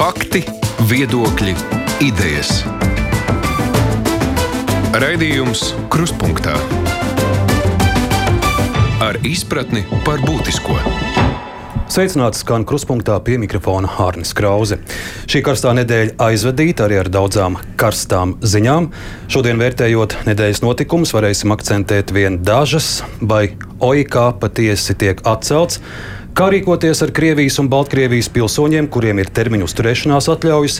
Fakti, viedokļi, idejas. Raidījums Kruspunkta ar izpratni par būtisko. Sveicināts skan kruspunktā pie mikrofona Hārnis Krause. Šī karstā nedēļa aizvadīta arī ar daudzām karstām ziņām. Šodien vērtējot nedēļas notikumus, varēsim akcentēt vien dažas, vai OIK patiesi tiek atcelts. Kā rīkoties ar Krievijas un Baltkrievijas pilsoņiem, kuriem ir termiņu uzturēšanās atļaujas?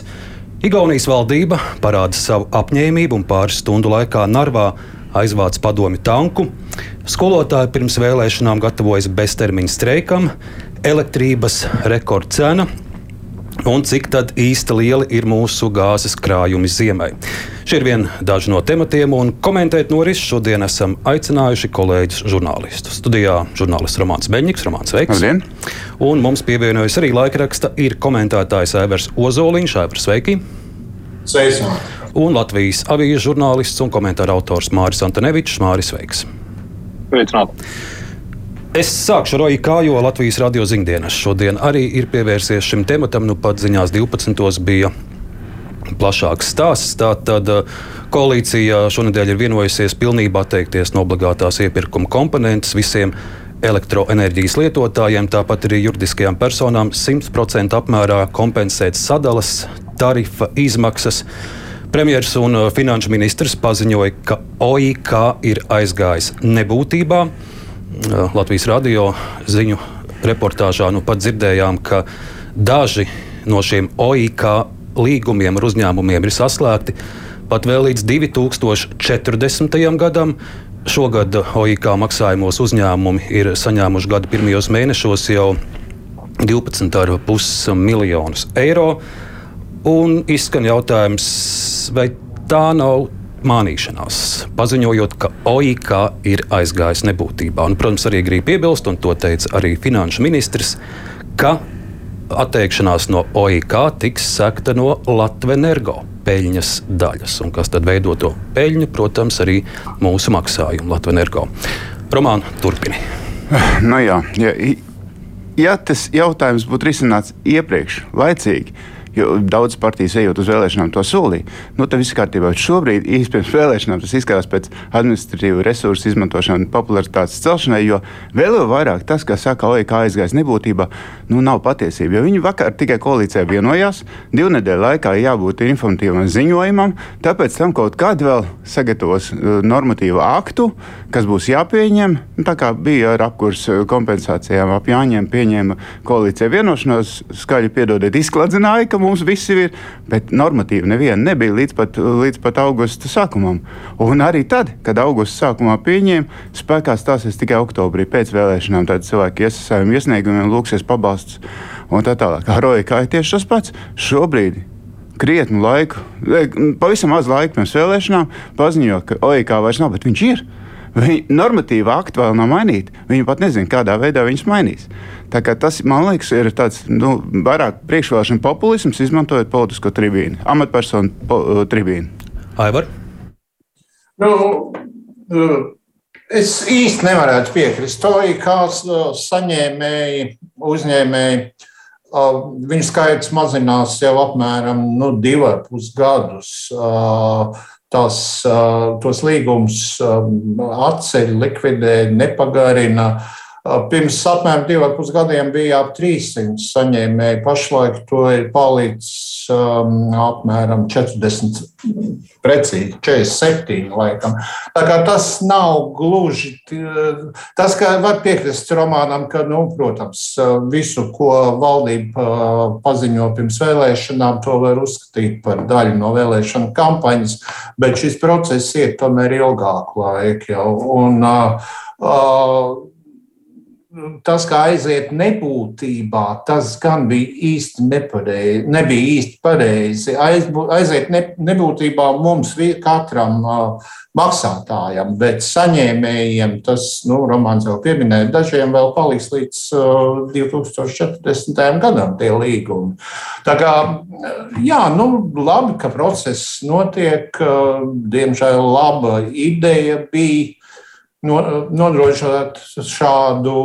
Igaunijas valdība parāda savu apņēmību un pāris stundu laikā Narvā aizvāc padomi tanku. Skolotāji pirms vēlēšanām gatavojas beztermiņa streikam, elektrības rekordcena un cik tad īsti lieli ir mūsu gāzes krājumi ziemai. Šie ir vieni daži no tematiem, un komentēt norises šodien esam aicinājuši kolēģus žurnālistus. Studijā žurnālists Romanis Beņģis, Romanis Veiks. Labdien. Un mums pievienojas arī laikraksta ir komentētājs Aivars Ozoliņš, Aivars Sveiki! Sveicināti! Un Latvijas avīzes žurnālists un komentāra autors Māris Antonevičs, Māris Veiks. Sveicināti! Es sākšu ar OIK, jo Latvijas radio ziņdienas šodien arī ir pievērsies šim tematam. Nu, pat ziņās 12. bija plašāks stāsts. Tātad koalīcija šonadēļ ir vienojusies pilnībā atteikties no obligātās iepirkuma komponentes visiem elektroenerģijas lietotājiem, tāpat arī juridiskajām personām 100% apmērā kompensēt sadalas tarifa izmaksas. Premjerministrs un finanšu ministrs paziņoja, ka OIK ir aizgājis nebūtībā. Latvijas radio ziņu reportāžā nu pat dzirdējām, ka daži no šiem OIK līgumiem ar uzņēmumiem ir saslēgti pat vēl līdz 2040. gadam. Šogad OIK maksājumos uzņēmumi ir saņēmuši gada pirmajos mēnešos jau 12,5 miljonus eiro. Un izskan jautājums, vai tā nav mānīšanās, paziņojot, ka OIK ir aizgājis nebūtībā. Un, protams, arī grib piebilst, un to teica arī finanšu ministrs, ka atteikšanās no OIK tiks sekta no Latvijas peļņas daļas. Un kas tad veido to peļņu? Protams, arī mūsu maksājumu Latvijas Romāna turpini. Nu jā, ja, ja tas jautājums būtu risināts iepriekš, laicīgi, jo daudz partijas ejot uz vēlēšanām to solīja. Nu, tad viss kārtībā. Šobrīd, īstenībā pirms vēlēšanām, tas izskatās pēc administratīvu resursu izmantošanas, popularitātes celšanai, jo vēl vairāk tas, kas saka, OEK aizgājis nebūtībā, nu, nav patiesība. Jo viņi vakar tikai koalīcijā vienojās, divu nedēļu laikā jābūt informatīvam ziņojumam, tāpēc tam kaut kādu vēl sagatavos uh, normatīvu aktu, kas būs jāpieņem. Nu, tā kā bija ar apkursu kompensācijām ap Jāņiem, pieņēma koalīcija vienošanos, skaļi piedodiet, izkladzināja, ka mums visi ir, bet normatīvi neviena nebija līdz pat, līdz pat augusta sākumam. Un arī tad, kad augusta sākumā pieņēma, spēkā stāsies tikai oktobrī pēc vēlēšanām. Tad cilvēki ies ar saviem iesniegumiem, lūksies pabalstus un tā tālāk. Ar Roja ir tieši tas pats. Šobrīd krietnu laiku, pavisam maz laika pirms vēlēšanām, paziņo, ka OIK vairs nav, bet viņš ir. Viņi normatīva akti vēl nav mainīti. Viņi pat nezina, kādā veidā viņus mainīs. Tas, man liekas, ir tāds nu, vairāk priekšvēlēšana populisms, izmantojot politisko tribīnu, amatpersonu po, uh, tribīnu. Aivar? Nu, uh, es īsti nevarētu piekrist. To ir kāds uh, saņēmēji, uzņēmēji. Viņu skaits mazinās jau apmēram nu, divus pus gadus. Tās, tos līgumus atceļ, likvidē, nepagarina. Pirms apmēram diviem pusgadiem bija ap 300 saņēmēji. Pašlaik to ir palicis um, apmēram 40, precīzi 47. Laikam. Tā kā tas nav gluži tas, ka var piekrist romānam, ka, nu, protams, visu, ko valdība paziņo pirms vēlēšanām, to var uzskatīt par daļu no vēlēšanu kampaņas, bet šis process iet tomēr ilgāku laiku jau. Un, uh, uh, tas, kā aiziet nebūtībā, tas gan bija īsti nepareizi. Nebija īsti pareizi. Aizbū, aiziet ne, nebūtībā mums katram uh, maksātājam, bet saņēmējiem tas, nu, Romanis jau pieminēja, dažiem vēl paliks līdz uh, 2040. gadam tie līgumi. Tā kā, jā, nu, labi, ka process notiek. Uh, diemžēl laba ideja bija nodrošināt šādu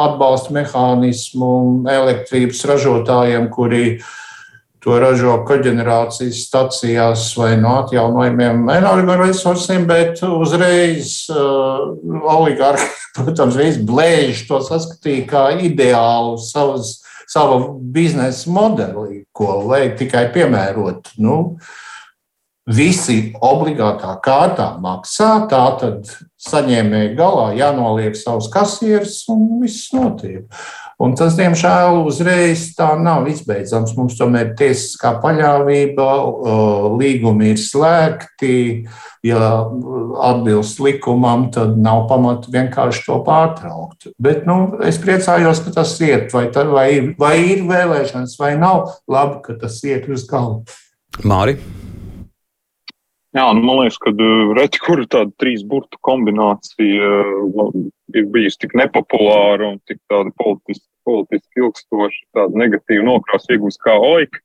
atbalsta mehānismu elektrības ražotājiem, kuri to ražo koģenerācijas stacijās vai no atjaunojumiem energoresursiem, bet uzreiz uh, oligārhi, protams, visu blēži to saskatīja kā ideālu savas, savu biznesa modeli, ko vajag tikai piemērot. Nu, visi obligātā kārtā maksā, tā tad saņēmēji galā jānoliek savus kasierus un viss notiek. Un tas, diemžēl, uzreiz tā nav izbeidzams. Mums tomēr ir tiesiskā paļāvība, līgumi ir slēgti. Ja atbilst likumam, tad nav pamata vienkārši to pārtraukt. Bet nu, es priecājos, ka tas iet, vai, tā, vai, vai ir vēlēšanas, vai nav. Labi, ka tas iet uz galvu. Māri. Jā, nu, man liekas, ka uh, reti, kur tāda trīs burtu kombinācija uh, ir bijusi tik nepopulāra un tik tāda politiski, politiski ilgstoša, tāda negatīva nokrāsa iegūst kā oika.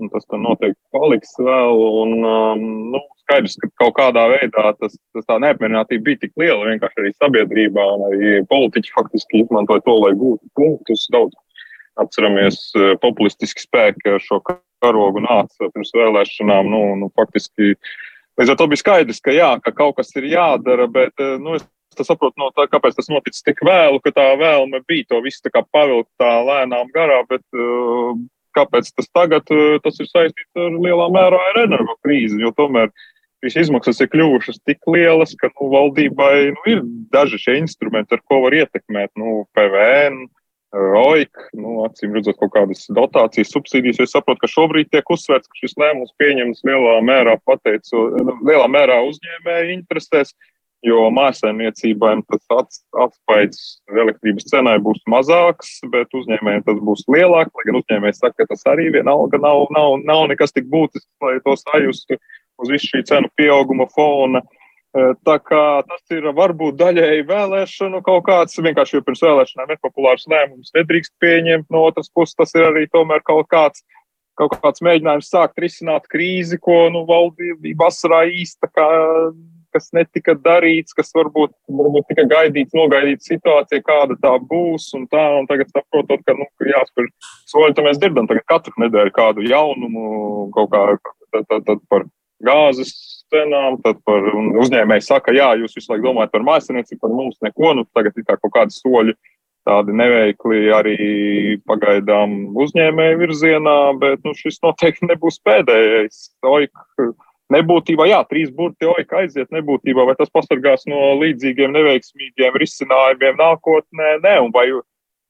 Un tas tam noteikti paliks vēl. Un, um, nu, skaidrs, ka kaut kādā veidā tas, tas tā neapmierinātība bija tik liela vienkārši arī sabiedrībā, un arī politiķi faktiski izmantoja to, lai gūtu punktus. Daudz atceramies uh, populistiski spēki ar šo karogu nāca pirms vēlēšanām. Nu, nu, faktiski Līdz ar to bija skaidrs, ka, jā, ka kaut kas ir jādara, bet eh, nu, es saprotu, no tā, kāpēc tas noticis tik vēlu, ka tā vēlme bija to visu pavilkt tā lēnām garā, bet uh, kāpēc tas tagad uh, tas ir saistīts ar lielā mērā ar energo krīzi, jo tomēr šīs izmaksas ir kļuvušas tik lielas, ka nu, valdībai nu, ir daži šie instrumenti, ar ko var ietekmēt nu, PVN. OIK, nu, acīm redzot, kaut kādas dotācijas, subsīdijas. Es saprotu, ka šobrīd tiek uzsvērts, ka šis lēmums pieņems lielā mērā, pateicu, nu, lielā mērā uzņēmēju interesēs, jo mājsaimniecībām tas atspaids elektrības cenai būs mazāks, bet uzņēmējiem tas būs lielāks. Lai gan uzņēmējs saka, ka tas arī vienalga nav, nav, nav nekas tik būtisks, lai to sajustu uz visu šī cenu pieauguma fona. Uh, Tā kā tas ir varbūt daļēji vēlēšanu kaut kāds, vienkārši jau pirms vēlēšanām nepopulārs lēmums nedrīkst pieņemt. No otras puses, tas ir arī tomēr kaut kāds, kaut kāds mēģinājums sākt risināt krīzi, ko nu, valdība vasarā īsta, kā, kas netika darīts, kas varbūt, varbūt tika gaidīts, nogaidīts situācija, kāda tā būs. Un tā, un tagad saprotot, ka nu, jāspēr soļi, tad mēs dzirdam katru nedēļu kādu jaunumu, kaut kā tad, tad, tad par gāzes cenām, tad par uzņēmēju saka, jā, jūs visu laiku domājat par mākslinieci, par mums neko, nu tagad ir kaut kādi soļi. Tādi neveikli arī pagaidām uzņēmēju virzienā, bet nu, šis noteikti nebūs pēdējais. Oik, nebūtībā, jā, trīs burti oika aiziet nebūtībā, vai tas pasargās no līdzīgiem neveiksmīgiem risinājumiem nākotnē? Nē, un vai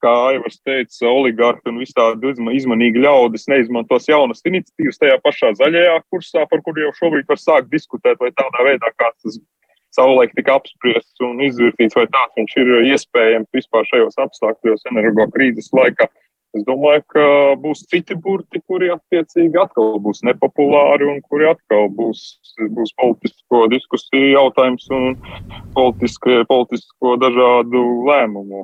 kā Aivars teica, oligarhi un visādi izmanīgi ļaudis neizmantos jaunas iniciatīvas tajā pašā zaļajā kursā, par kuru jau šobrīd var sākt diskutēt, vai tādā veidā, kā tas savulaik tika apspriests un izvirzīts, vai tāds viņš ir iespējams vispār šajos apstākļos energo krīzes laikā. Es domāju, ka būs citi burti, kuri attiecīgi atkal būs nepopulāri un kuri atkal būs, būs politisko diskusiju jautājums un politisko, politisko dažādu lēmumu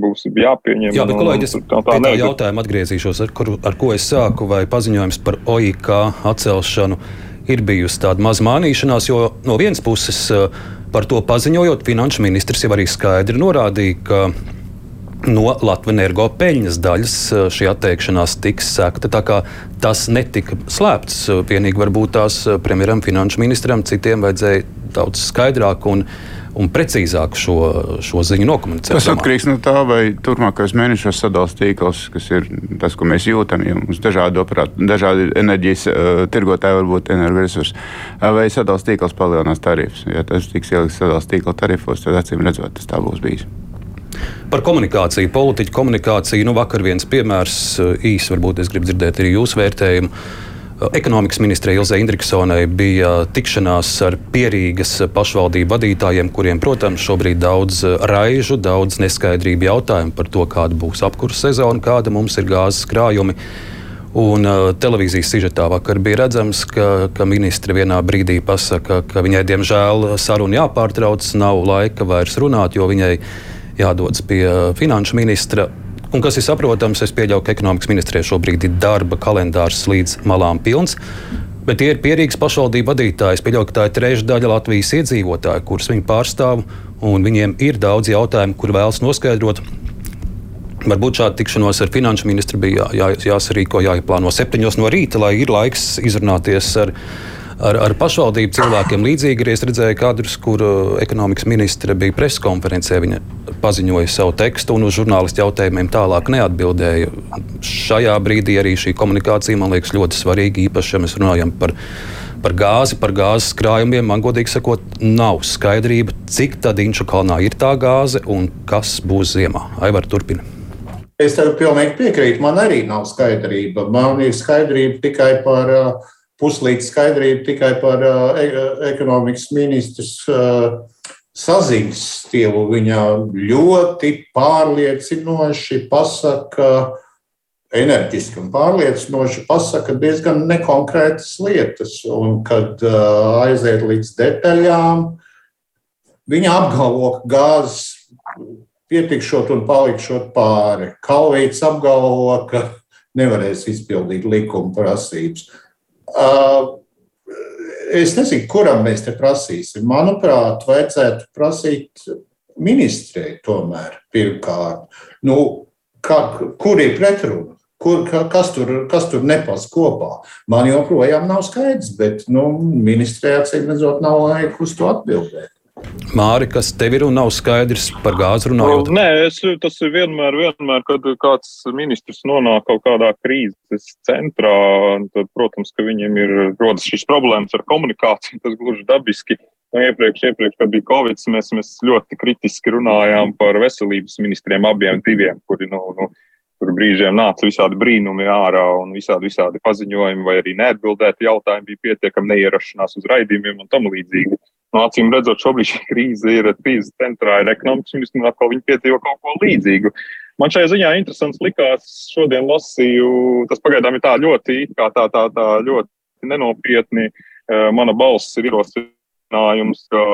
būs jāpieņem. Jā, bet kolēģis, nu, tā, tā tā jautājuma atgriezīšos, ar, kur, ar ko es sāku, vai paziņojums par OIK atcelšanu ir bijusi tāda maza mānīšanās, jo no vienas puses eh, par to paziņojot, finanšu ministrs jau arī skaidri norādīja, ka no Latvijas energo peļņas daļas eh, šī atteikšanās tiks sekta. Tā kā tas netika slēpts, vienīgi varbūt tās eh, premjeram, finanšu ministram, citiem vajadzēja daudz skaidrāk un un precīzāk šo, šo ziņu nokomunicēt. Tas atkarīgs no tā, vai turpmākajos mēnešos sadalījums tīkls, kas ir tas, ko mēs jūtam, ja mums dažādi operātori, dažādi enerģijas uh, tirgotāji, varbūt energoresursi, uh, vai sadalījums tīkls palielinās tarifus. Ja tas tiks ielikts sadalījums tīkla tarifos, tad acīm redzot, tas tā būs bijis. Par komunikāciju, politiķu komunikāciju. Nu, vakar viens piemērs īsi, varbūt es gribu dzirdēt arī jūsu vērtējumu. Ekonomikas ministrei Ilzai Indriksonai bija tikšanās ar pierīgas pašvaldību vadītājiem, kuriem, protams, šobrīd daudz raižu, daudz neskaidrību jautājumu par to, kāda būs apkurss sezona, kāda mums ir gāzes krājumi. Un uh, televīzijas sižetā vakar bija redzams, ka, ka ministre vienā brīdī pasaka, ka viņai diemžēl saruna jāpārtrauc, nav laika vairs runāt, jo viņai jādodas pie finanšu ministra. Un kas ir saprotams, es pieļauju, ka ekonomikas ministrijai šobrīd ir darba kalendārs līdz malām pilns. Bet tie ir pierīgas pašvaldību vadītāji. Es pieļauju, ka tā ir trešā daļa Latvijas iedzīvotāju, kurus viņi pārstāv. Viņiem ir daudz jautājumu, kur vēlas noskaidrot. Varbūt šāda tikšanos ar finanšu ministru bija jā, jā, jāsarīko, jāplāno septiņos no rīta, lai ir laiks izrunāties ar, ar, ar pašvaldību cilvēkiem. Līdzīgi arī es redzēju kadrus, kur uh, ekonomikas ministre bija preskonferencē. Viņa paziņoja savu tekstu un uz žurnālistu jautājumiem tālāk neatbildēja. Šajā brīdī arī šī komunikācija man liekas ļoti svarīga, īpaši, ja mēs runājam par par gāzi, par gāzes krājumiem. Man godīgi sakot, nav skaidrība, cik tad Inču kalnā ir tā gāze un kas būs ziemā. Aivar, turpina. Es tev pilnīgi piekrītu. Man arī nav skaidrība. Man ir skaidrība tikai par uh, puslīdz skaidrība tikai par e ekonomikas ministrs saziņas stilu. Viņa ļoti pārliecinoši pasaka, enerģiski un pārliecinoši pasaka diezgan nekonkrētas lietas. Un, kad aiziet līdz detaļām, viņa apgalvo, ka gāzes pietikšot un palikšot pāri. Kalvīts apgalvo, ka nevarēs izpildīt likuma prasības. Es nezinu, kuram mēs te prasīsim. Manuprāt, vajadzētu prasīt ministrei tomēr pirmkārt. Nu, kā, kur ir pretruna? Kur, kas, tur, kas tur nepas kopā? Man joprojām nav skaidrs, bet nu, ministrijā acīm redzot, nav laika uz to atbildēt. Māri, kas tev ir un nav skaidrs par gāzi runājot? Nē, es, tas ir vienmēr, vienmēr, kad kāds ministrs nonāk kaut kādā krīzes centrā, tad, protams, ka viņiem ir rodas šīs problēmas ar komunikāciju, tas gluži dabiski. Nu, iepriekš, iepriekš, kad bija Covid, mēs, mēs ļoti kritiski runājām par veselības ministriem abiem diviem, kuri, nu, nu, kur brīžiem nāca visādi brīnumi ārā un visādi, visādi paziņojumi vai arī neatbildēti jautājumi bija pietiekami neierašanās uz raidījumiem un tam līdzīgi. No acīm redzot, šobrīd šī krīze ir krīzes centrā, ir ekonomikas ministrs, un atkal viņi piedzīvo kaut ko līdzīgu. Man šajā ziņā interesants likās, šodien lasīju, tas pagaidām ir tā ļoti, tā, tā, tā, tā ļoti nenopietni. Mana balss ir ierosinājums, ka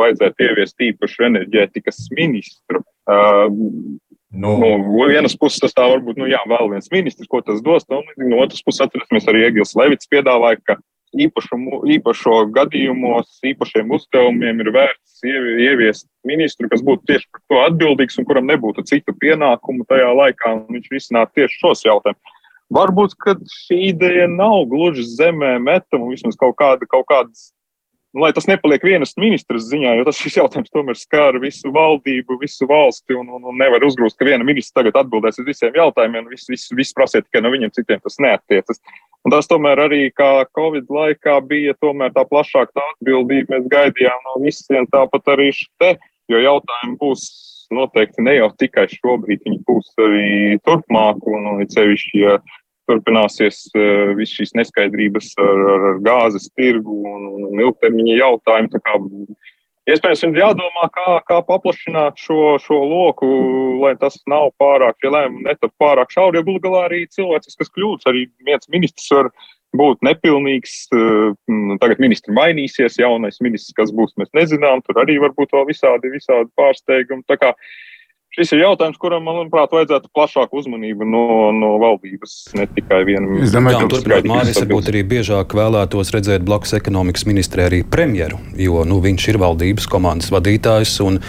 vajadzētu ieviest īpašu enerģētikas ministru. No. Nu. no vienas puses tas tā varbūt, nu jā, vēl viens ministrs, ko tas dos, no otras puses atcerēsimies arī Egils Levits piedāvāja, ka īpašumu, īpašo gadījumos, īpašiem uzdevumiem ir vērts ieviest ministru, kas būtu tieši par to atbildīgs un kuram nebūtu citu pienākumu tajā laikā, un viņš risinātu tieši šos jautājumus. Varbūt šī ideja nav gluži zemē metama, vismaz kaut, kāda, kaut kādas nu, lai tas nepaliek vienas ministras ziņā, jo tas šis jautājums tomēr skar visu valdību, visu valsti, un, un, un nevar uzgrūst, ka viena ministra tagad atbildēs uz visiem jautājumiem, un viss vis, vis prasiet tikai no viņiem, citiem tas neatiecas. Un tas tomēr arī kā Covid laikā bija tā plašāka atbildība, mēs gaidījām no visiem, tāpat arī te, jo jautājumi būs noteikti ne jau tikai šobrīd, viņi būs arī turpmāk, un, un cevišķi, ja turpināsies uh, viss šīs neskaidrības ar, ar, ar gāzes tirgu un, un ilgtermiņa jautājumu. Iespējams, ir jādomā, kā, kā paplašināt šo, šo loku, lai tas nav pārāk, ja lēmumi netap pārāk šauri, jo galu galā arī cilvēks, kas kļūst, arī viens ministrs var būt nepilnīgs. Tagad ministri mainīsies, jaunais ministrs, kas būs, mēs nezinām, tur arī var būt vēl visādi, visādi pārsteigumi. Šis ir jautājums, kuram, manuprāt, vajadzētu plašāku uzmanību no, no valdības, ne tikai vienam. Es domāju, ka turpināt Māris varbūt arī biežāk vēlētos redzēt blakus ekonomikas ministrē arī premjeru, jo nu, viņš ir valdības komandas vadītājs. Un,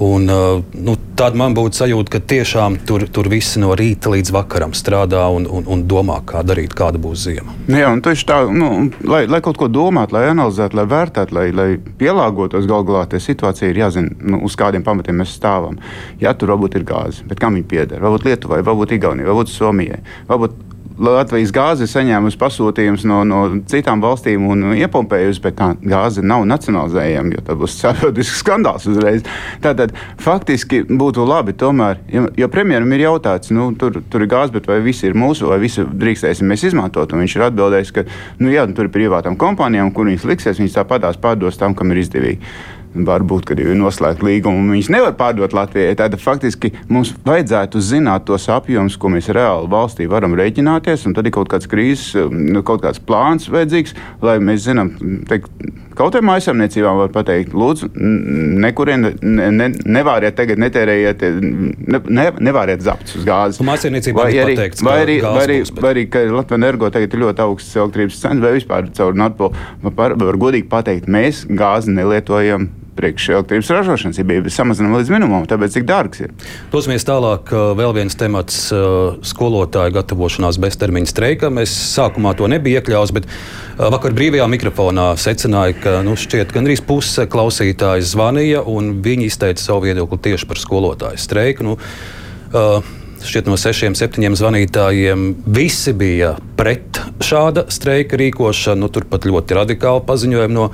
Un, uh, nu, tad man būtu sajūta, ka tiešām tur, tur visi no rīta līdz vakaram strādā un, un, un domā, kā darīt, kāda būs zima. Nu jā, un tieši tā, nu, lai, lai kaut ko domātu, lai analizētu, lai vērtētu, lai, lai pielāgotos gal galā, tai situācija ir jāzina, nu, uz kādiem pamatiem mēs stāvam. Jā, tur varbūt ir gāze, bet kam viņa pieder? Varbūt Lietuvai, varbūt Igaunijai, varbūt Somijai. Varbūt Latvijas gāze ir saņēmusi pasūtījumus no, no citām valstīm un iepumpējusi, bet tā gāze nav nacionalizējama, jo tas būs starptautisks skandāls uzreiz. Tātad faktiski būtu labi, tomēr, jo, jo premjeram ir jautāts, nu, tur, tur ir gāze, bet vai viss ir mūsu, vai visu drīkstēsim mēs izmantot. Un viņš ir atbildējis, ka nu, jā, tur ir privātām kompānijām, kur viņas liksies, viņas tāpatās pārdos tam, kam ir izdevīgi varbūt, kad ir noslēgta līguma, un viņas nevar pārdot Latvijai. Tad faktiski mums vajadzētu zināt tos apjomus, ko mēs reāli valstī varam rēķināties, un tad ir kaut kāds krīzes, nu, kaut kāds plāns vajadzīgs, lai mēs zinām, teikt, kaut kādām maisaimniecībām var pateikt, lūdzu, nekurien ne, ne, nevāriet tagad, netērējiet, ne, ne, nevāriet zapts uz gāzes. Vai arī, pateikts, vai arī, vai arī, bet... vai arī ka Latvijas energo tagad ir ļoti augsts elektrības cenas, vai vispār caur Nordpolu, var, var godīgi pateikt, mēs gāzi nelietojam priekš elektrības ražošanas, ja samazinām līdz minimumam, tāpēc cik dārgs ir. Dosimies tālāk. Vēl viens temats - skolotāju gatavošanās beztermiņa streikam. Es sākumā to nebiju iekļāvis, bet vakar brīvajā mikrofonā secināju, ka nu, šķiet, gandrīz puse klausītāji zvanīja un viņi izteica savu viedokli tieši par skolotāju streiku. Nu, uh, šķiet, no sešiem, septiņiem zvanītājiem visi bija pret šāda streika rīkošanu. Nu, Turpat ļoti radikāli paziņojumi no,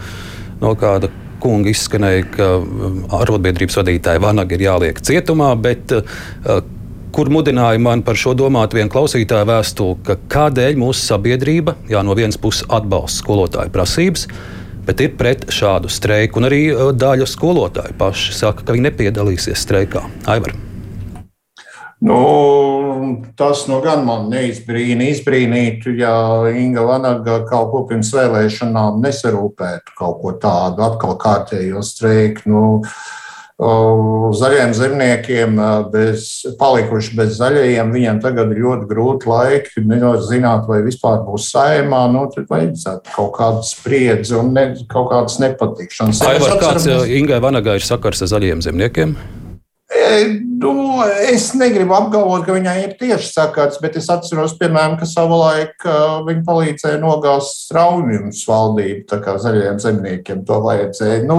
no kāda kunga izskanēja, ka um, arotbiedrības vadītāja Vanaga ir jāliek cietumā. Bet, uh, kur mudināja man par šo domāt viena klausītāja vēstule, ka kādēļ mūsu sabiedrība, jā, no vienas puses atbalsta skolotāju prasības, bet ir pret šādu streiku. Un arī uh, daļa skolotāju paši saka, ka viņi nepiedalīsies streikā. Aivar. Nu, tas nu gan man neizbrīna. Izbrīnītu, ja Inga Vanaga kaut ko pirms vēlēšanām nesarūpētu kaut ko tādu, atkal kārtējo streiku. Nu, Zaļiem zemniekiem, bez, palikuši bez zaļajiem, viņiem tagad ir ļoti grūti laiki. Nevar zināt, vai vispār būs saimā. Nu, tad vajadzētu kaut kādu spriedzi un ne, kaut kādas nepatikšanas. Aivar, kāds Ingai Vanagai ir sakars ar zaļiem zemniekiem? E, nu, es negribu apgalvot, ka viņai ir tieši sakars, bet es atceros, piemēram, ka savulaik viņa palīdzēja nogāzt straumjums valdību, tā kā zaļajiem zemniekiem to vajadzēja. Nu,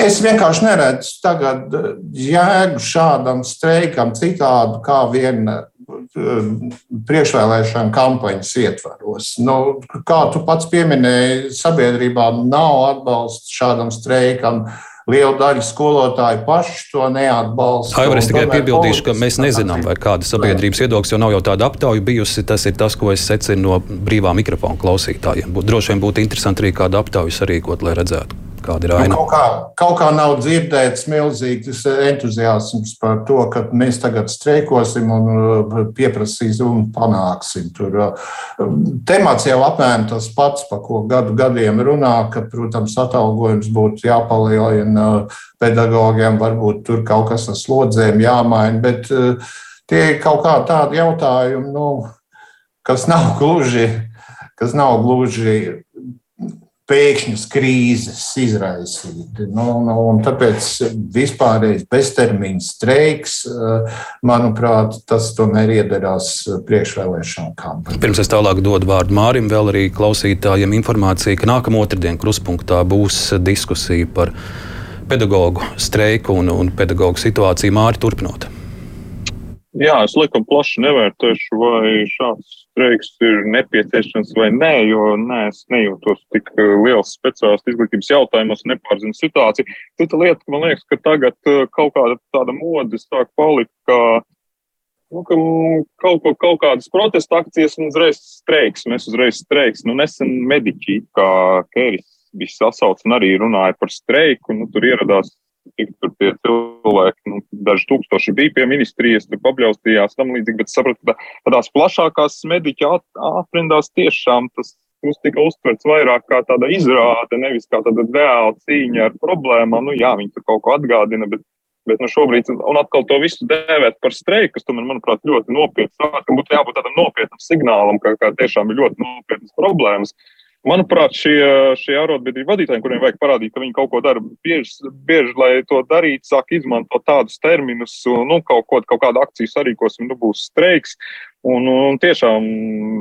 es vienkārši neredzu tagad jēgu šādam streikam citādu kā vien priekšvēlēšana kampaņas ietvaros. Nu, kā tu pats pieminēji, sabiedrībā nav atbalsts šādam streikam. Uh, Liela daļa skolotāju paši to neatbalsta. Aivar, es tikai piebildīšu, ka mēs nezinām, vai kāda sabiedrības viedoklis, jo nav jau tāda aptauja bijusi. Tas ir tas, ko es secinu no brīvā mikrofona klausītājiem. Būt, droši vien būtu interesanti arī kādu aptauju sarīkot, lai redzētu kāda ir aina. Nu, kaut, kā, kaut kā nav dzirdēts milzīgs entuziasms par to, ka mēs tagad streikosim un uh, pieprasīsim un panāksim. Tur uh, temats jau apmēram tas pats, par ko gadu gadiem runā, ka, protams, atalgojums būtu jāpalielina pedagogiem, varbūt tur kaut kas ar slodzēm jāmaina, bet tie ir kaut kā tādi jautājumi, nu, kas nav gluži, kas nav gluži pēkšņas krīzes izraisīti. Nu, nu, tāpēc vispārējais beztermiņa streiks, eh, manuprāt, tas tomēr iedarās priekšvēlēšanu kampaņā. Pirms es tālāk dodu vārdu Mārim, vēl arī klausītājiem informācija, ka nākamā otrdiena kruspunktā būs diskusija par pedagoģu streiku un, un pedagoģu situāciju Māri turpinot. Jā, es laikam plaši nevērtēšu, vai šāds streiks ir nepieciešams vai nē, jo nē, es nejūtos tik eh, liels speciālists izglītības jautājumos, nepārzinu situāciju. Cita lieta, man liekas, ka tagad eh, kaut kāda tāda mode sāk palikt, ka, nu, ka kaut, ko, kaut kādas protesta akcijas un uzreiz streiks, mēs uzreiz streiks. Nu, nesen mediķi, kā Kēris bija sasauc un arī runāja par streiku, nu, tur ieradās cik tur tie cilvēki, nu, daži tūkstoši bija pie ministrijas, tur pabļaustījās tam līdzīgi, bet sapratu, ka tādās plašākās mediķa aprindās tiešām tas tas tika uztverts vairāk kā tāda izrāde, nevis kā tāda reāla cīņa ar problēmām. Nu, jā, viņi tur kaut ko atgādina, bet, bet nu, šobrīd, un atkal to visu dēvēt par streiku, kas tomēr, manuprāt, ļoti nopietns. Tam būtu jābūt tādam nopietnam signālam, ka, ka tiešām ir ļoti nopietnas problēmas. Manuprāt, šie, šie arotbiedrību vadītāji, kuriem vajag parādīt, ka viņi kaut ko dara, bieži, bieži lai to darītu, sāk izmantot tādus terminus, nu, kaut, ko, kaut kādu akciju sarīkosim, nu, būs streiks. Un, un tiešām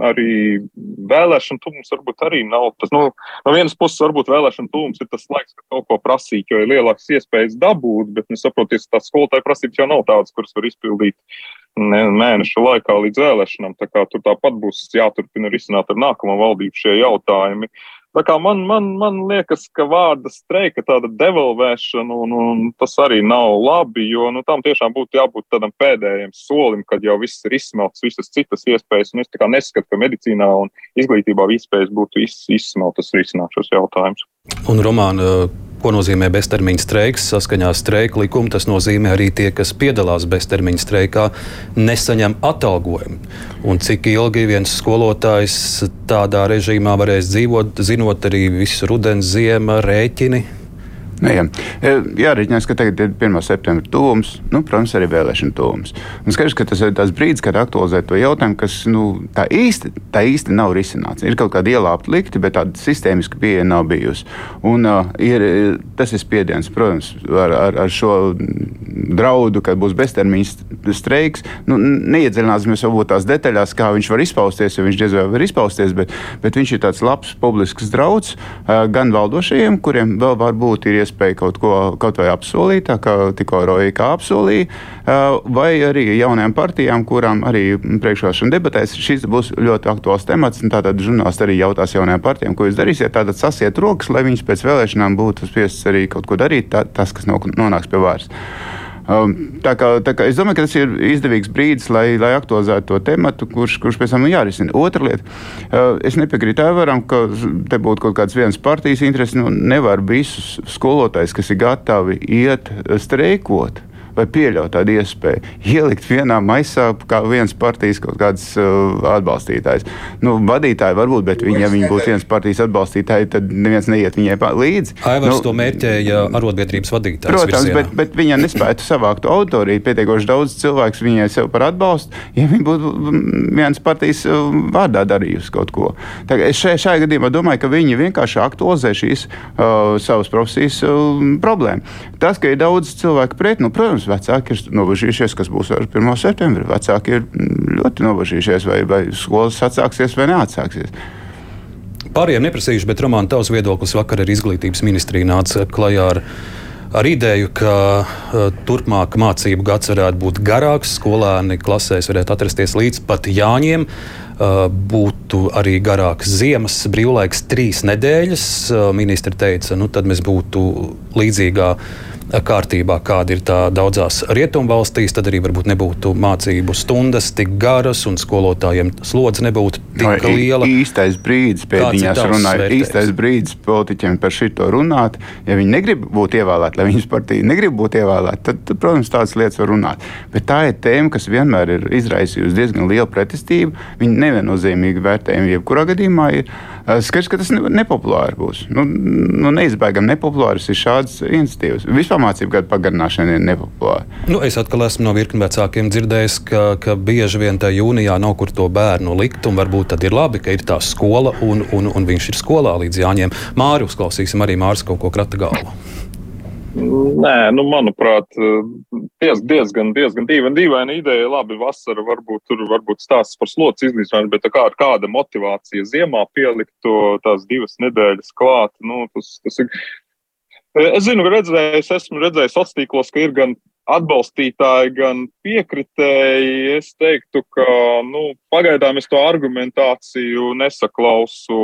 arī vēlēšana tūms varbūt arī nav tas. Nu, no vienas puses, varbūt vēlēšana tūms ir tas laiks, kad kaut ko prasīt, jo ir lielākas iespējas dabūt, bet, nu, saprotiet, tās skolotāja prasības jau nav tādas, kuras var izpildīt mēnešu laikā līdz vēlēšanām. Tā kā tur tāpat būs jāturpina risināt ar nākamo valdību šie jautājumi. Tā kā man, man, man liekas, ka vārda streika tāda devalvēšana, un, un tas arī nav labi, jo nu, tam tiešām būtu jābūt tādam pēdējiem solim, kad jau viss ir izsmelts, visas citas iespējas, un es neskatu, ka medicīnā un izglītībā iespējas būtu izsmeltas risināt šos jautājumus. Un Romāna, Ko nozīmē beztermiņa streiks? Saskaņā ar streika likumu tas nozīmē arī tie, kas piedalās beztermiņa streikā, nesaņem atalgojumu. Un cik ilgi viens skolotājs tādā režīmā varēs dzīvot, zinot arī visu rudens, ziema rēķini? Jā, e, Jārēķinās, ka tagad ir 1. septembris tūms, nu, protams, arī vēlēšana tūms. Un skaidrs, ka tas ir tas brīdis, kad aktualizēt to jautājumu, kas nu, tā, īsti, tā īsti nav risināts. Ir kaut kāda ielāpta likti, bet tāda sistēmiska pieeja nav bijusi. Un, uh, ir, tas ir spiediens, protams, ar, ar, ar šo draudu, ka būs beztermiņa streiks. Nu, neiedziļināsimies varbūt tās detaļās, kā viņš var izpausties, jo viņš diez vai var izpausties, bet, bet viņš ir tāds labs publisks drauds uh, gan valdošajiem, kuriem vēl varbūt ir iespēja kaut ko kaut vai apsolīt, kā tikko Roja apsolīja, vai arī jaunajām partijām, kurām arī priekšvēlēšana debatēs šis būs ļoti aktuāls temats. Tātad žurnālisti arī jautās jaunajām partijām, ko jūs darīsiet. Tātad sasiet rokas, lai viņas pēc vēlēšanām būtu spiestas arī kaut ko darīt, tā, tas, kas nonāks pie varas. Um, tā kā, tā kā es domāju, ka tas ir izdevīgs brīdis, lai, lai aktualizētu to tematu, kurš, kurš pēc tam jārisina. Otra lieta, uh, es nepiekrītu Evaram, ka te būtu kaut kāds viens partijas interesi. Nu, nevar visus skolotājus, kas ir gatavi iet streikot vai pieļaut tādu iespēju, ielikt vienā maisā kā viens partijas kaut kāds uh, atbalstītājs. Nu, vadītāji varbūt, bet viņi, ja viņi būtu viens partijas atbalstītāji, tad neviens neiet viņai līdzi. Aivars nu, to mērķēja arotbiedrības vadītājs. Protams, virzienā. bet, bet viņa nespētu savākt autoriju, pietiekoši daudz cilvēku viņai sev par atbalstu, ja viņa būtu viens partijas uh, vārdā darījusi kaut ko. Tagad šajā, šajā gadījumā domāju, ka viņi vienkārši aktualizē šīs uh, savas profesijas uh, problēmas. Tas, ka ir daudz cilvēku pret, nu, protams, Protams, vecāki ir nobežījušies, kas būs ar 1. septembri. Vecāki ir ļoti nobežījušies, vai, vai skolas atsāksies vai neatsāksies. Pārējiem neprasījuši, bet Roman, tavs viedoklis vakar ar izglītības ministriju nāca klajā ar, ar ideju, ka uh, turpmāk mācību gads varētu būt garāks, skolēni klasēs varētu atrasties līdz pat Jāņiem. Uh, būtu arī garāks ziemas brīvlaiks, trīs nedēļas. Uh, ministri teica, nu tad mēs būtu līdzīgā kārtībā, kāda ir tā daudzās rietumvalstīs, tad arī varbūt nebūtu mācību stundas tik garas un skolotājiem slodze nebūtu tik no, liela. Īstais brīdis pēdiņās runāja, īstais brīdis politiķiem par šito runāt. Ja viņi negrib būt ievēlēti, lai viņas partija negrib būt ievēlēta, tad, tad, protams, tādas lietas var runāt. Bet tā ir tēma, kas vienmēr ir izraisījusi diezgan lielu pretestību. Viņi neviennozīmīgi vērtējumi jebkurā gadījumā ir. Skaidrs, ka tas nepopulāri būs. Nu, nu, neizbēgami nepopulārs ir šāds iniciatīvas. Vispār mācību gadu pagarināšana ir nepopulāra. Nu, es atkal esmu no virkni vecākiem dzirdējis, ka, ka bieži vien tajā jūnijā nav kur to bērnu likt. Varbūt tad ir labi, ka ir tā skola un, un, un viņš ir skolā līdz jāņem. Māri uzklausīsim arī Mārs kaut ko krata galvu. Nē, nu, manuprāt, diez, diezgan, diezgan dīvaina, dīvaina ideja. Labi, vasara varbūt tur varbūt stāsts par slots izlīdzināšanu, bet kā, kāda motivācija ziemā pielikt to tās divas nedēļas klāt, nu, tas, tas ir. Es zinu, redzējis, esmu redzējis sociālos tīklos, ka ir gan atbalstītāji, gan piekritēji. Es teiktu, ka nu, pagaidām es to argumentāciju nesaklausu,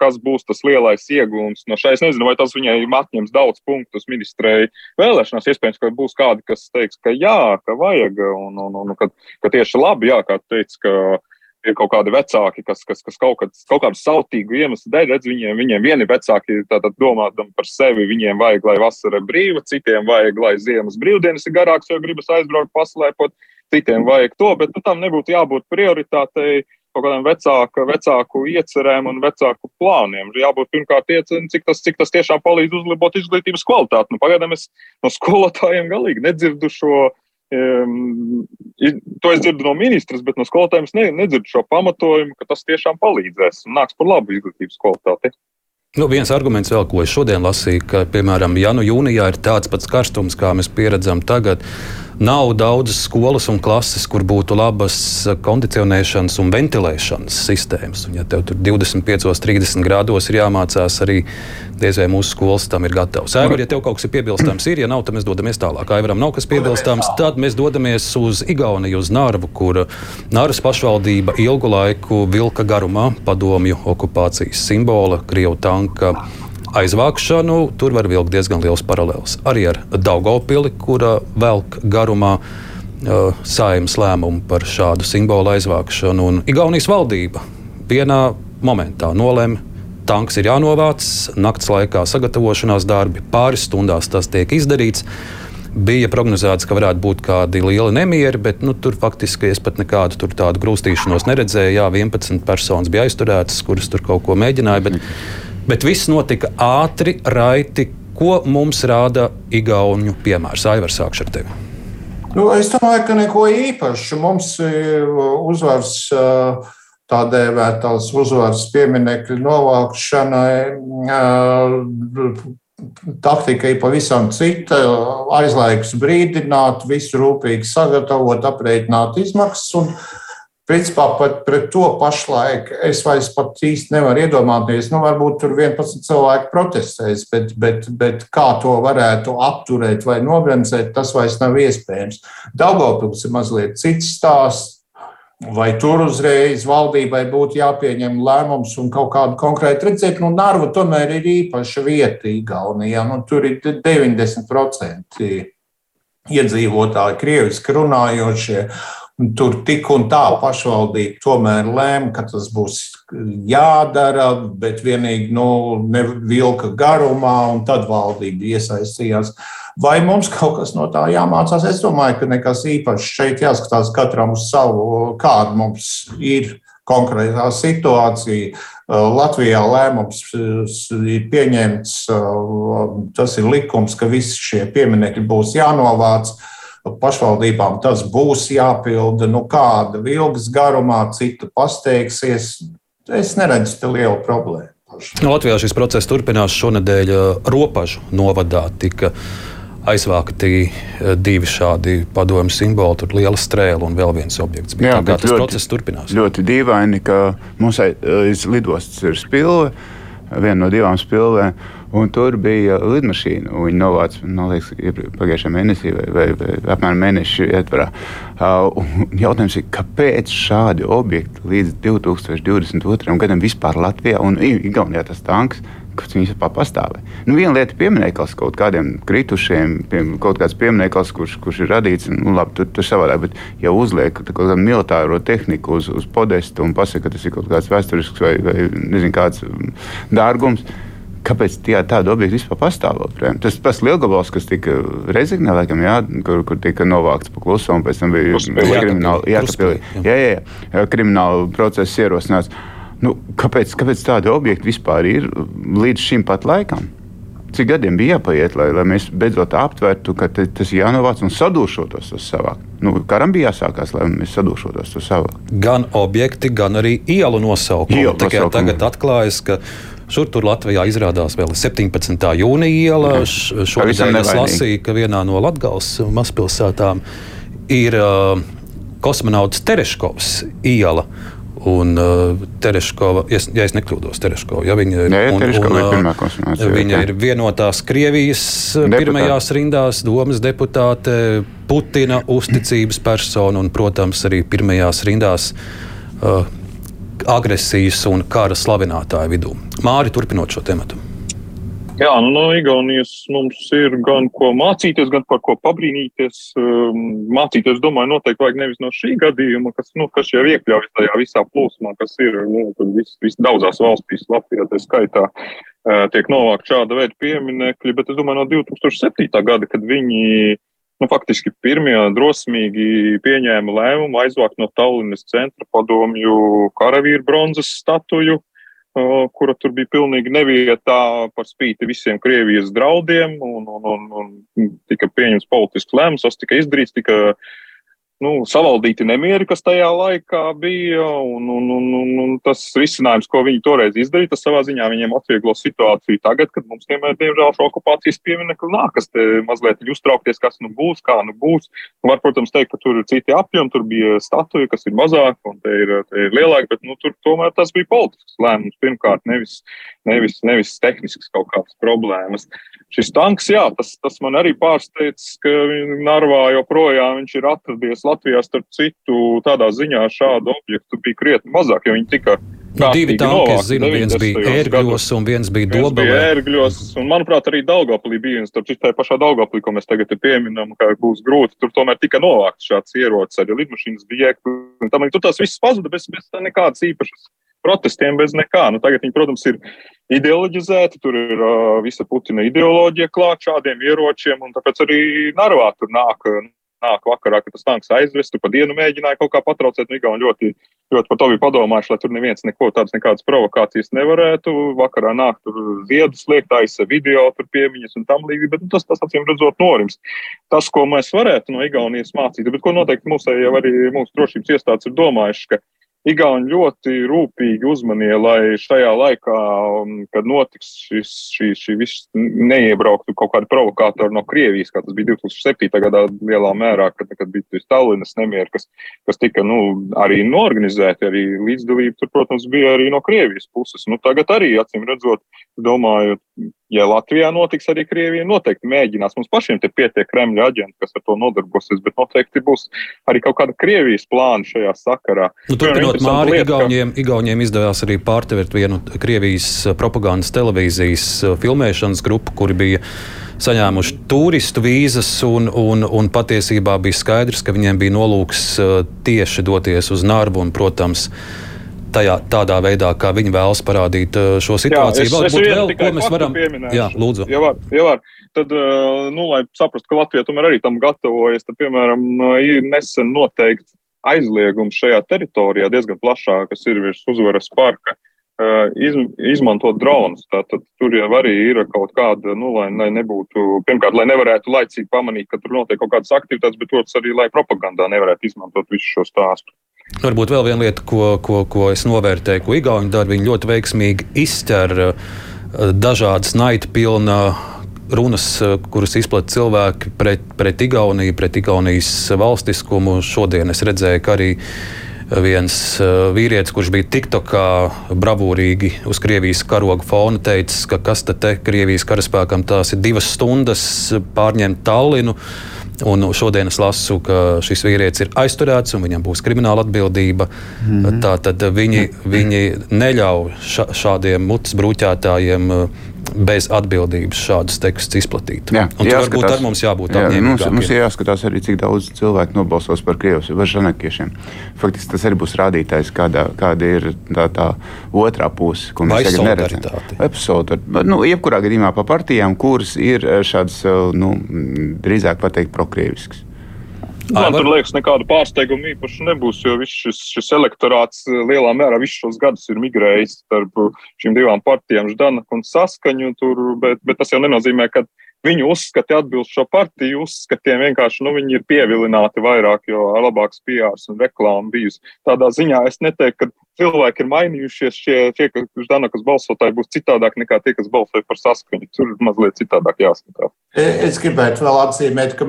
kas būs tas lielais iegūms no šai. Es nezinu, vai tas viņai atņems daudz punktus ministrei vēlēšanās. Iespējams, ka būs kādi, kas teiks, ka jā, ka vajag, un, un, un ka, ka tieši labi, jā, kā teica, ka ir kaut kādi vecāki, kas, kas, kas kaut, kāds, kaut kādu sautīgu iemeslu dēļ, redz, viņiem, viņiem vieni vecāki tātad domādam par sevi, viņiem vajag, lai vasara brīva, citiem vajag, lai ziemas brīvdienas ir garāks, jo gribas aizbraukt paslēpot, citiem vajag to, bet nu, tam nebūtu jābūt prioritātei kaut kādiem vecāku, vecāku iecerēm un vecāku plāniem. Jābūt pirmkārt iecerēm, cik tas, cik tas tiešām palīdz uzlabot izglītības kvalitāti. Nu, pagaidām es no skolotājiem galīgi nedzirdu šo to es dzirdu no ministras, bet no skolotājiem ne, nedzirdu šo pamatojumu, ka tas tiešām palīdzēs un nāks par labu izglītības kvalitāti. Nu, viens arguments vēl, ko es šodien lasīju, ka, piemēram, ja nu jūnijā ir tāds pats karstums, kā mēs pieredzam tagad, Nav daudzas skolas un klases, kur būtu labas kondicionēšanas un ventilēšanas sistēmas. Un, ja tev tur 25, 30 grādos ir jāmācās, arī diez vai mūsu skolas tam ir gatavs. Aivar, ja tev kaut kas ir piebilstams, ir, ja nav, tad mēs dodamies tālāk. Aivaram nav kas piebilstams, tad mēs dodamies uz Igauniju, uz Nārvu, kur Nāras pašvaldība ilgu laiku vilka garumā padomju okupācijas simbola, Krievu tanka aizvākšanu, tur var vilkt diezgan liels paralēls. Arī ar Daugopili, kura velk garumā uh, saimnes lēmumu par šādu simbolu aizvākšanu. Un Igaunijas valdība vienā momentā nolēma, tanks ir jānovāc, naktas laikā sagatavošanās darbi, pāris stundās tas tiek izdarīts. Bija prognozēts, ka varētu būt kādi lieli nemieri, bet nu, tur faktiski es pat nekādu tādu grūstīšanos neredzēju. Jā, 11 personas bija aizturētas, kuras tur kaut ko mēģināja. Bet, mm. Bet viss notika ātri, raiti. Ko mums rāda Igauniju piemērs? Aivars, sākšu ar tevi. Nu, es domāju, ka neko īpašu. Mums ir uzvars, tā dēvētās uzvaras pieminekļu novākšanai. Taktika ir pavisam cita. Aizlaiks brīdināt, visu rūpīgi sagatavot, aprēķināt izmaksas. Principā pat pret to pašlaik es vairs pat īsti nevaru iedomāties. Nu, varbūt tur 11 cilvēki protestēs, bet, bet, bet kā to varētu apturēt vai nobremzēt, tas vairs nav iespējams. Daugopils ir mazliet cits stāsts. Vai tur uzreiz valdībai būtu jāpieņem lēmums un kaut kādu konkrētu redzēt, nu, Narva tomēr ir īpaša vieta Igaunijā. Nu, tur ir 90% iedzīvotāji, krieviski runājošie. Tur tik un tā pašvaldība tomēr lēma, ka tas būs jādara, bet vienīgi nu, nevilka garumā, un tad valdība iesaistījās. Vai mums kaut kas no tā jāmācās? Es domāju, ka nekas īpašs šeit jāskatās katram uz savu, kāda mums ir konkrētā situācija. Latvijā lēmums ir pieņemts, tas ir likums, ka visi šie pieminekļi būs jānovāc pašvaldībām tas būs jāpilda. Nu, kāda vilgas garumā, cita pasteigsies. Es neredzu te lielu problēmu. Latvijā šis process turpinās šonadēļ Ropažu novadā. Tika aizvākti divi šādi padomju simboli, tur liela strēle un vēl viens objekts. Jā, tā, tas ļoti, process turpinās. Ļoti dīvaini, ka mums aiz lidostas ir spilve, viena no divām spilvēm. Un tur bija lidmašīna. Viņa novāca, liekas, pagājušajā mēnesī vai, vai, vai apmēram mēneša ietvarā. Uh, jautājums ir, kāpēc šādi objekti līdz 2022. gadam vispār Latvijā un Igaunijā tas tanks? kas viņas vispār pastāvē. Nu, viena lieta ir piemineklis kaut kādiem kritušiem, pie, kaut kāds piemineklis, kurš, kurš ir radīts, nu, labi, tur, tur savādāk, bet ja uzliek kaut kādu militāro tehniku uz, uz podestu un pasaka, ka tas ir kaut kāds vēsturisks vai, vai nezinu, kāds dārgums, kāpēc tie, tādi objekti vispār pastāv. Tas pats lielgabals, kas tika rezignē, laikam, jā, kur, kur tika novākts pa klusu, un pēc tam bija krimināla, jā, jā, jā, jā, krimināla procesa ierosināts. Nu, kāpēc, kāpēc tādi objekti vispār ir līdz šim pat laikam? Cik gadiem bija jāpaiet, lai, lai mēs beidzot aptvērtu, ka te, tas ir jānovāc un sadūšotos uz savā. Nu, karam bija jāsākās, lai mēs sadūšotos uz savā. Gan objekti, gan arī ielu nosaukumi. Tikai tagad atklājas, ka Šur tur Latvijā izrādās vēl 17. jūnija iela. Šodien es lasīju, ka vienā no Latvijas mazpilsētām ir uh, kosmonauts Tereškovs iela. Un uh, Tereškova, ja, ja es nekļūdos, Tereškova, ja viņa, Jā, un, un, un, ir pirmā kosmonauts. Viņa ir vienotās Krievijas Deputāti. pirmajās rindās, domas deputāte, Putina uzticības persona un, protams, arī pirmajās rindās. Uh, agresijas un kara slavinātāju vidū. Māri, turpinot šo tematu. Jā, nu, no Igaunijas mums ir gan ko mācīties, gan par ko pabrīnīties. Um, mācīties, domāju, noteikti vajag nevis no šī gadījuma, kas, nu, kas jau iekļaujas tajā visā plūsmā, kas ir nu, vis, vis daudzās valstīs, Latvijā tā skaitā, uh, tiek novākt šāda veida pieminekļi, bet es domāju, no 2007. gada, kad viņi nu, faktiski pirmie drosmīgi pieņēma lēmumu aizvākt no Tallinas centra padomju karavīru bronzas statuju, kura tur bija pilnīgi nevietā par spīti visiem Krievijas draudiem, un, un, un, un tika pieņemts politisks lēmums, tas tika izdarīts, tika nu, savaldīti nemieri, kas tajā laikā bija, un, un, un, un, un tas risinājums, ko viņi toreiz izdarīja, tas savā ziņā viņiem atvieglo situāciju tagad, kad mums, diemžēl, diemžēl šo okupācijas pieminekli nākas mazliet uztraukties, kas nu būs, kā nu būs. Var, protams, teikt, ka tur ir citi apjomi, tur bija statuja, kas ir mazāk, un te ir, te ir lielāk, bet nu, tur tomēr tas bija politisks lēmums pirmkārt, nevis, nevis, nevis tehnisks kaut kādas problēmas. Šis tanks, jā, tas, tas man arī pārsteidz, ka Narvā joprojām viņš ir atradies Latvijā, starp citu, tādā ziņā šādu objektu bija krietni mazāk, jo viņi tika Nu, divi tanki, es zinu, viens bija ērgļos un viens bija dobelē. Bija ērgļos, un manuprāt, arī Daugavpilī bija viens, starp citu, tā pašā Daugavpilī, ko mēs tagad pieminam, ka būs grūti, tur tomēr tika novākts šāds ierocis, arī lidmašīnas bija ēkļi, un tam, tur tas viss pazuda bez, bez nekādas īpašas protestiem, bez nekā. Nu, tagad viņi, protams, ir ideoloģizēti, tur ir uh, visa Putina ideoloģija klāt šādiem ieročiem, un tāpēc arī Narvā tur nāk nāk vakarā, ka tas tanks aizvest, tu pa dienu mēģināji kaut kā patraucēt, nu, Igauni ļoti, ļoti par to bija padomājuši, lai tur neviens neko tādas nekādas provokācijas nevarētu. Vakarā nāk tur ziedus liekt, aizsa video, tur piemiņas un tam līdzīgi, bet nu, tas, tas acīm redzot norims. Tas, ko mēs varētu no Igaunijas mācīt, bet ko noteikti mūsu, jau arī mūsu drošības iestādes ir domājuši, ka Igauni ļoti rūpīgi uzmanīja, lai šajā laikā, um, kad notiks šis, šī, šī viss, neiebrauktu kaut kādi provokātori no Krievijas, kā tas bija 2007. gadā lielā mērā, kad, kad bija Stalinas nemieri, kas, kas tika nu, arī norganizēti, arī līdzdalība tur, protams, bija arī no Krievijas puses. Nu, tagad arī, acīm redzot, domāju, ja Latvijā notiks arī Krievija, noteikti mēģinās. Mums pašiem te pietiek Kremļa aģenti, kas ar to nodarbosies, bet noteikti būs arī kaut kāda Krievijas plāna šajā sakarā. Nu, turpinot Māri, lieta, Igauniem, ka... Igauniem izdevās arī pārtvert vienu Krievijas propagandas televīzijas uh, filmēšanas grupu, kuri bija saņēmuši turistu vīzas, un, un, un patiesībā bija skaidrs, ka viņiem bija nolūks uh, tieši doties uz Nārbu un, protams, tajā, tādā veidā, kā viņi vēlas parādīt uh, šo situāciju. Jā, es, es vēl, ko mēs varam pieminēt? Jā, lūdzu. Ja var, ja var. Tad, uh, nu, lai saprastu, ka Latvija tomēr arī tam gatavojas, tad, piemēram, uh, ir nesen noteikti aizliegums šajā teritorijā diezgan plašā, kas ir virs uzvaras parka. Iz, izmantot dronus. Tātad tur jau arī ir kaut kāda, nu, lai, lai nebūtu, pirmkārt, lai nevarētu laicīgi pamanīt, ka tur notiek kaut kādas aktivitātes, bet otrs arī, lai propagandā nevarētu izmantot visu šo stāstu. Varbūt vēl viena lieta, ko, ko, ko es novērtēju, ko Igauni dara, viņi ļoti veiksmīgi izķer eh, dažādas naita pilna runas, eh, kuras izplatīja cilvēki pret, pret Igauniju, pret Igaunijas valstiskumu. Šodien es redzēju, ka arī viens eh, vīrietis, kurš bija TikTokā bravūrīgi uz Krievijas karoga fona, teica, ka kas tad te Krievijas karaspēkam tās ir divas stundas pārņemt Tallinu. Un šodien es lasu, ka šis vīrietis ir aizturēts un viņam būs krimināla atbildība. Mm -hmm. Tā tad viņi, viņi neļauj šādiem mutes brūķētājiem bez atbildības šādus tekstus izplatīt. Jā, un varbūt ar mums jābūt. Jā, mums, mums ir jāskatās arī, cik daudz cilvēku nobalsos par Krievijas vai Žanekiešiem. Faktiski tas arī būs rādītājs, kādā, kāda ir tā, tā otrā puse, ko mēs tagad neredzam. Vai nu, jebkurā gadījumā pa partijām, kuras ir šādas, eh, nu, drīzāk pateikt, prokrieviskas. Man tur liekas, nekāda pārsteiguma īpaši nebūs, jo viss šis, šis elektorāts eh, lielā mērā visus šos gadus ir migrējis starp šīm divām partijām, Ždanaku un Saskaņu. Tur, bet, bet tas jau nenozīmē, ka viņu uzskati atbilst šo partiju uzskatiem. Vienkārši nu, viņi ir pievilināti vairāk, jo labāks PR un reklāma bijusi. Tādā ziņā es neteiktu, ka cilvēki ir mainījušies. Šie, tie, kas Danakas balsotāji būs citādāk nekā tie, kas balsoja par saskaņu. Tur ir mazliet citādāk jāskatās. Es gribētu vēl atzīmēt, ka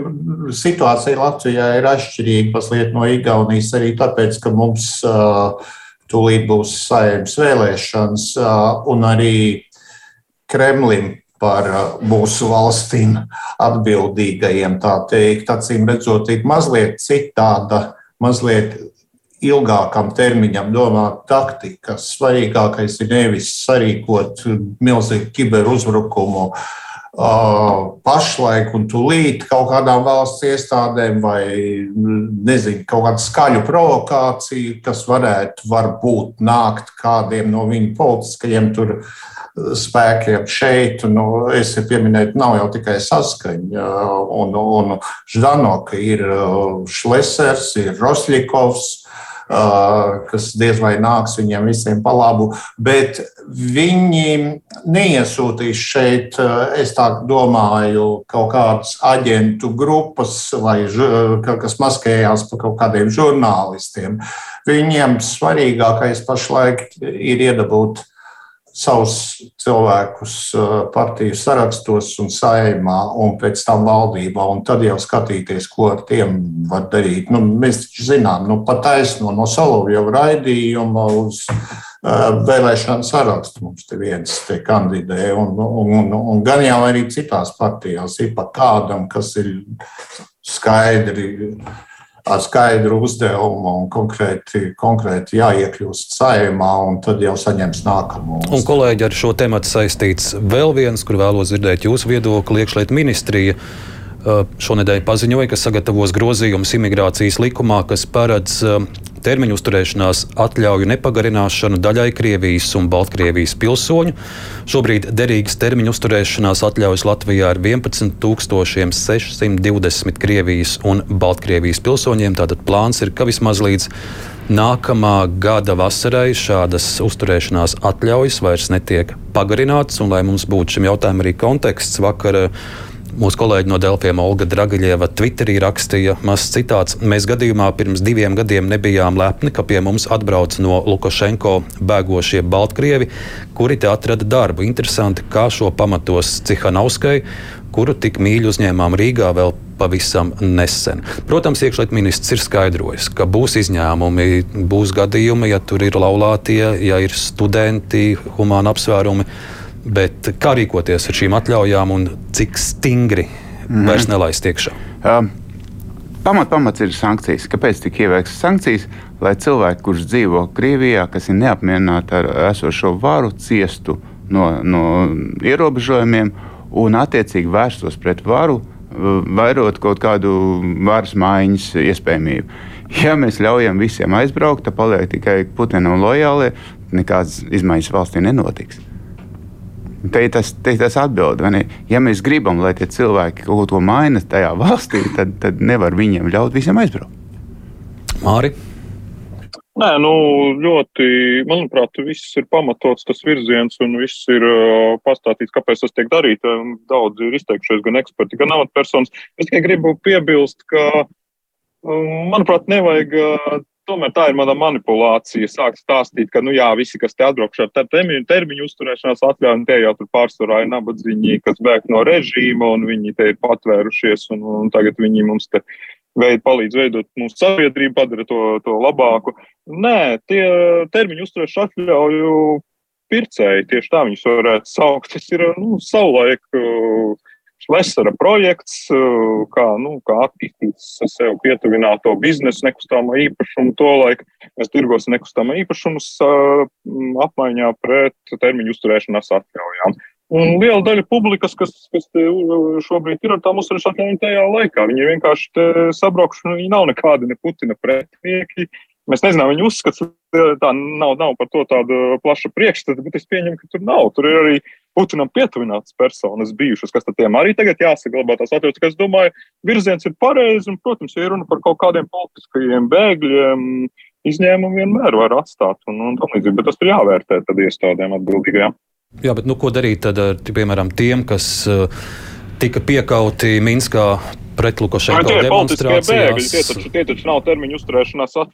situācija Latvijā ir atšķirīga mazliet no Igaunijas arī tāpēc, ka mums uh, tūlīt būs saimnes vēlēšanas uh, un arī Kremlim par mūsu valstīm atbildīgajiem, tā teikt, acīm redzot, ir mazliet citāda, mazliet ilgākam termiņam domāt taktika. Svarīgākais ir nevis sarīkot milzīgu kiberuzbrukumu pašlaik un tūlīt kaut kādām valsts iestādēm vai nezinu, kaut kādu skaļu provokāciju, kas varētu varbūt nākt kādiem no viņu politiskajiem tur spēkiem šeit. Nu, es pieminēju, nav jau tikai saskaņa. Un, un Ždanoka ir Šlesers, ir Rosļikovs kas diez vai nāks viņiem visiem pa labu. Bet viņi neiesūtīs šeit, es tā domāju, kaut kādas aģentu grupas, vai, kas maskējās par kaut kādiem žurnālistiem. Viņiem svarīgākais pašlaik ir iedabūt savus cilvēkus uh, partiju sarakstos un saimā, un pēc tam valdībā, un tad jau skatīties, ko ar tiem var darīt. Nu, mēs taču zinām, nu, pat taisno no Solovjova raidījuma uz uh, vēlēšanu sarakstu mums te viens te kandidē, un, un, un, un gan jau arī citās partijās ir pa kādam, kas ir skaidri ar skaidru uzdevumu un konkrēti, konkrēti jāiekļūst saimā, un tad jau saņems nākamo. Un, kolēģi, ar šo tematu saistīts vēl viens, kur vēlos dzirdēt jūsu viedokli, iekšlietu ministrija. Šonadēļ paziņoja, ka sagatavos grozījumus imigrācijas likumā, kas paredz termiņu uzturēšanās atļauju nepagarināšanu daļai Krievijas un Baltkrievijas pilsoņu. Šobrīd derīgas termiņu uzturēšanās atļaujas Latvijā ir 11,620 Krievijas un Baltkrievijas pilsoņiem. Tātad plāns ir, ka vismaz līdz nākamā gada vasarai šādas uzturēšanās atļaujas vairs netiek pagarinātas. Un, lai mums būtu šim jautājumam arī konteksts, vakar Mūsu kolēģi no Delfiem Olga Dragaļieva Twitterī rakstīja mazs citāts: Mēs gadījumā pirms diviem gadiem nebijām lepni, ka pie mums atbrauca no Lukašenko bēgošie Baltkrievi, kuri te atrada darbu. Interesanti, kā šo pamatos Cihanovskai, kuru tik mīļi uzņēmām Rīgā vēl pavisam nesen. Protams, iekšlietu ministrs ir skaidrojis, ka būs izņēmumi, būs gadījumi, ja tur ir laulātie, ja ir studenti, humāna apsvērumi Bet kā rīkoties ar šīm atļaujām un cik stingri mm. vairs nelaist iekšā? Um. Pamat, pamats ir sankcijas. Kāpēc tika ieviestas sankcijas? Lai cilvēki, kurš dzīvo Krievijā, kas ir neapmierināti ar esošo varu, ciestu no, no ierobežojumiem un attiecīgi vērstos pret varu, vairot kaut kādu varas maiņas iespējamību. Ja mēs ļaujam visiem aizbraukt, tad paliek tikai Putinam lojālie, nekādas izmaiņas valstī nenotiks. Te ir tas, te ir tas atbild, ja mēs gribam, lai tie cilvēki kaut ko maina tajā valstī, tad, tad nevar viņiem ļaut visiem aizbraukt. Māri. Nē, nu, ļoti, manuprāt, viss ir pamatots, tas virziens, un viss ir uh, pastāstīts, kāpēc tas tiek darīts. Daudz ir izteikušies, gan eksperti, gan amatpersonas. Es tikai gribu piebilst, ka, manuprāt, nevajag tomēr tā ir mana manipulācija. Sāk stāstīt, ka, nu jā, visi, kas te atbraukšu ar termiņu, termiņu uzturēšanās atļauju, tie jau tur pārsvarā ir nabadzīgi, kas bēg no režīma, un viņi te ir patvērušies, un, un tagad viņi mums te veid, palīdz veidot mūsu sabiedrību, padara to, to labāku. Nē, tie termiņu uzturēšanās atļauju pircēji, tieši tā viņus varētu saukt. Tas ir, nu, savulaik. Uh, Šlesera projekts, eh, kā, nu, kā attīstīt sev pietuvināto biznesu, nekustamā īpašumu, to laiku mēs tirgosim nekustamā īpašumus eh, apmaiņā pret termiņu uzturēšanās atļaujām. Un liela daļa publikas, kas, kas šobrīd ir ar tām uzturēšanās atļaujām tajā laikā, viņi vienkārši sabraukšu, viņi nav nekādi ne Putina pretinieki, Mēs nezinām, viņa uzskats, tā nav, nav par to tāda plaša priekšstata, bet es pieņemu, ka tur nav. Tur ir arī Putinam pietuvinātas personas bijušas, kas tiem arī tagad jāsaglabā tās atļaujas. Es domāju, virziens ir pareizs, un, protams, ja runa par kaut kādiem politiskajiem bēgļiem, izņēmumu vienmēr var atstāt, un, un tam līdzīgi, bet tas ir jāvērtē tad iestādēm atbildīgajām. Jā, bet nu, ko darīt tad ar, piemēram, tiem, kas uh, tika piekauti Minskā pret Lukašenko demonstrācijās. Tie taču, tie taču nav termiņu uzturēšanās un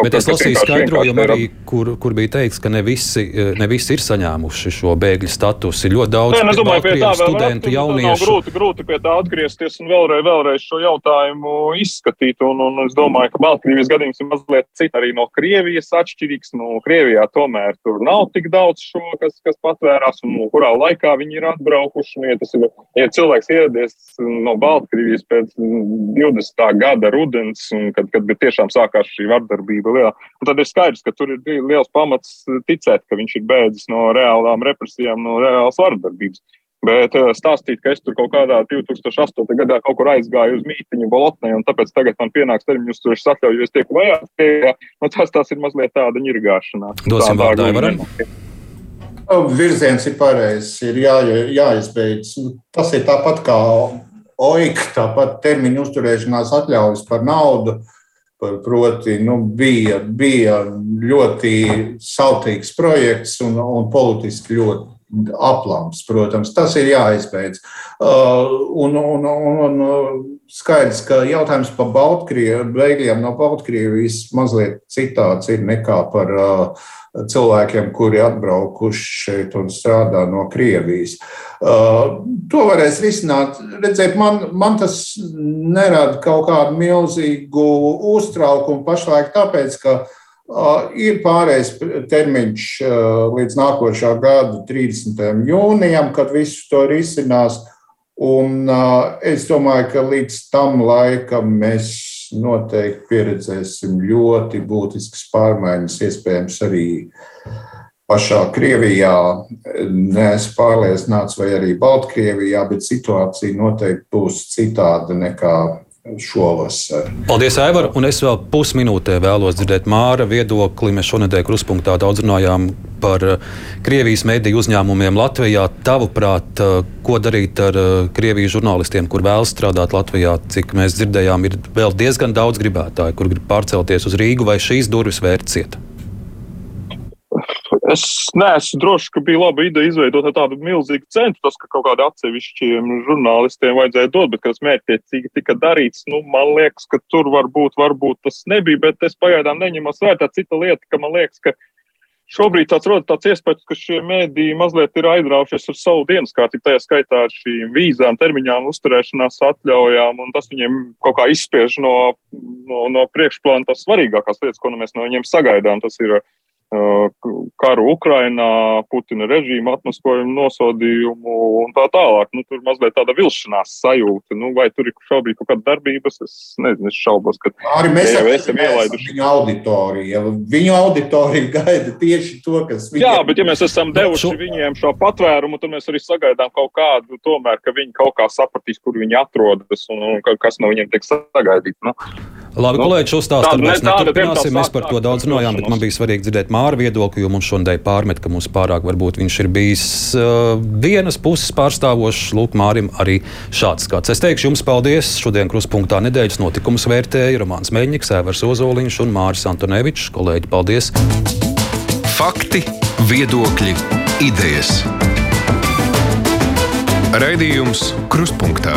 Bet es lasīju skaidrojumu arī, kur, kur bija teikts, ka ne visi, ne visi ir saņēmuši šo bēgļu statusu. Ir ļoti daudz Nē, domāju, pie tā studentu, jauniešu. Nav grūti, grūti pie tā atgriezties un vēlreiz, vēlreiz šo jautājumu izskatīt. Un, un es domāju, ka Baltkrievijas gadījums ir mazliet cits arī no Krievijas atšķirīgs. No Krievijā tomēr tur nav tik daudz šo, kas, kas patvērās un kurā laikā viņi ir atbraukuši. Ja, tas ir, ja cilvēks ieradies no Baltkrievijas pēc 20. gada rudens, kad, kad tiešām sākās šī vardarbība lielā. Un tad ir skaidrs, ka tur ir liels pamats ticēt, ka viņš ir bēdzis no reālām represijām, no reālas vardarbības. Bet eh, stāstīt, ka es tur kaut kādā 2008. gadā kaut kur aizgāju uz mītīņu Bolotnē, un tāpēc tagad man pienāks termiņu uzturēšanas atļauju, es tieku vajāts, nu, tas, tas ir mazliet tāda ņirgāšanās. Dosim vārdā, varam. Virziens ir pareizs, ir jā, jāizbeidz. Tas ir tāpat kā OIK, tāpat termiņu uzturēšanās atļaujas par naudu. Proti, nu, bija, bija ļoti sautīgs projekts un, un politiski ļoti aplams, protams, tas ir jāizbeidz. Uh, un, un, un, un skaidrs, ka jautājums par bēgļiem no Baltkrievijas mazliet citāds ir nekā par uh, cilvēkiem, kuri atbraukuši šeit un strādā no Krievijas. Uh, to varēs risināt. Redziet, man, man tas nerada kaut kādu milzīgu uztraukumu pašlaik, tāpēc, ka Ir pārējais termiņš līdz nākošā gada 30. jūnijam, kad visu to risinās. Un es domāju, ka līdz tam laikam mēs noteikti pieredzēsim ļoti būtiskas pārmaiņas, iespējams, arī pašā Krievijā. Neesmu pārliecināts, vai arī Baltkrievijā, bet situācija noteikti būs citāda nekā šovasar. Paldies, Aivar! Un es vēl pusminūtē vēlos dzirdēt Māra viedokli. Mēs šonadēļ kruspunktā daudz runājām par eh, Krievijas mediju uzņēmumiem Latvijā. Tavuprāt, eh, ko darīt ar eh, Krievijas žurnālistiem, kur vēlas strādāt Latvijā? Cik mēs dzirdējām, ir vēl diezgan daudz gribētāju, kur grib pārcelties uz Rīgu, vai šīs durvis vērt ciet? Es neesmu drošs, ka bija laba ideja izveidot tādu milzīgu centru. Tas, ka kaut kādiem atsevišķiem žurnālistiem vajadzēja dot, bet kas mērķiecīgi tika darīts, nu, man liekas, ka tur varbūt, varbūt tas nebija, bet es pagaidām neņemos vērtā. Cita lieta, ka man liekas, ka šobrīd tāds rodas tāds iespējas, ka šie mēdīji mazliet ir aizraujušies ar savu dienas kārtību, tajā skaitā ar šīm vīzām, termiņām, uzturēšanās atļaujām, un tas viņiem kaut kā izspiež no, no, no priekšplāna tās svarīgākās lietas, ko nu mēs no viņiem sagaidām. Tas ir karu Ukrainā, Putina režīmu atmaskojumu, nosodījumu un tā tālāk. Nu, tur mazliet tāda vilšanās sajūta. Nu, vai tur ir šobrīd kaut kāda darbības? Es nezinu, es šaubos, ka arī mēs jau esam ielaiduši viņu auditoriju. Viņu auditorija gaida tieši to, kas viņiem. Jā, bet ja mēs esam devuši šo... viņiem šo patvērumu, tad mēs arī sagaidām kaut kādu, tomēr, ka viņi kaut kā sapratīs, kur viņi atrodas un, un kas no viņiem tiek sagaidīts. Nu. Labi, nu, kolēģi, šo stāstu mēs neturpināsim. Mēs par to daudz runājām, bet man bija svarīgi dzirdēt Māra viedokli, jo mums šodien pārmet, ka mums pārāk varbūt viņš ir bijis uh, vienas puses pārstāvošs. Lūk, Mārim arī šāds skats. Es teikšu jums paldies. Šodien kruspunktā nedēļas notikums vērtēja Romāns Meļņiks, Evers Ozoliņš un Māris Antonevičs. Kolēģi, paldies! Fakti, viedokļi, idejas. Raidījums Kruspunkta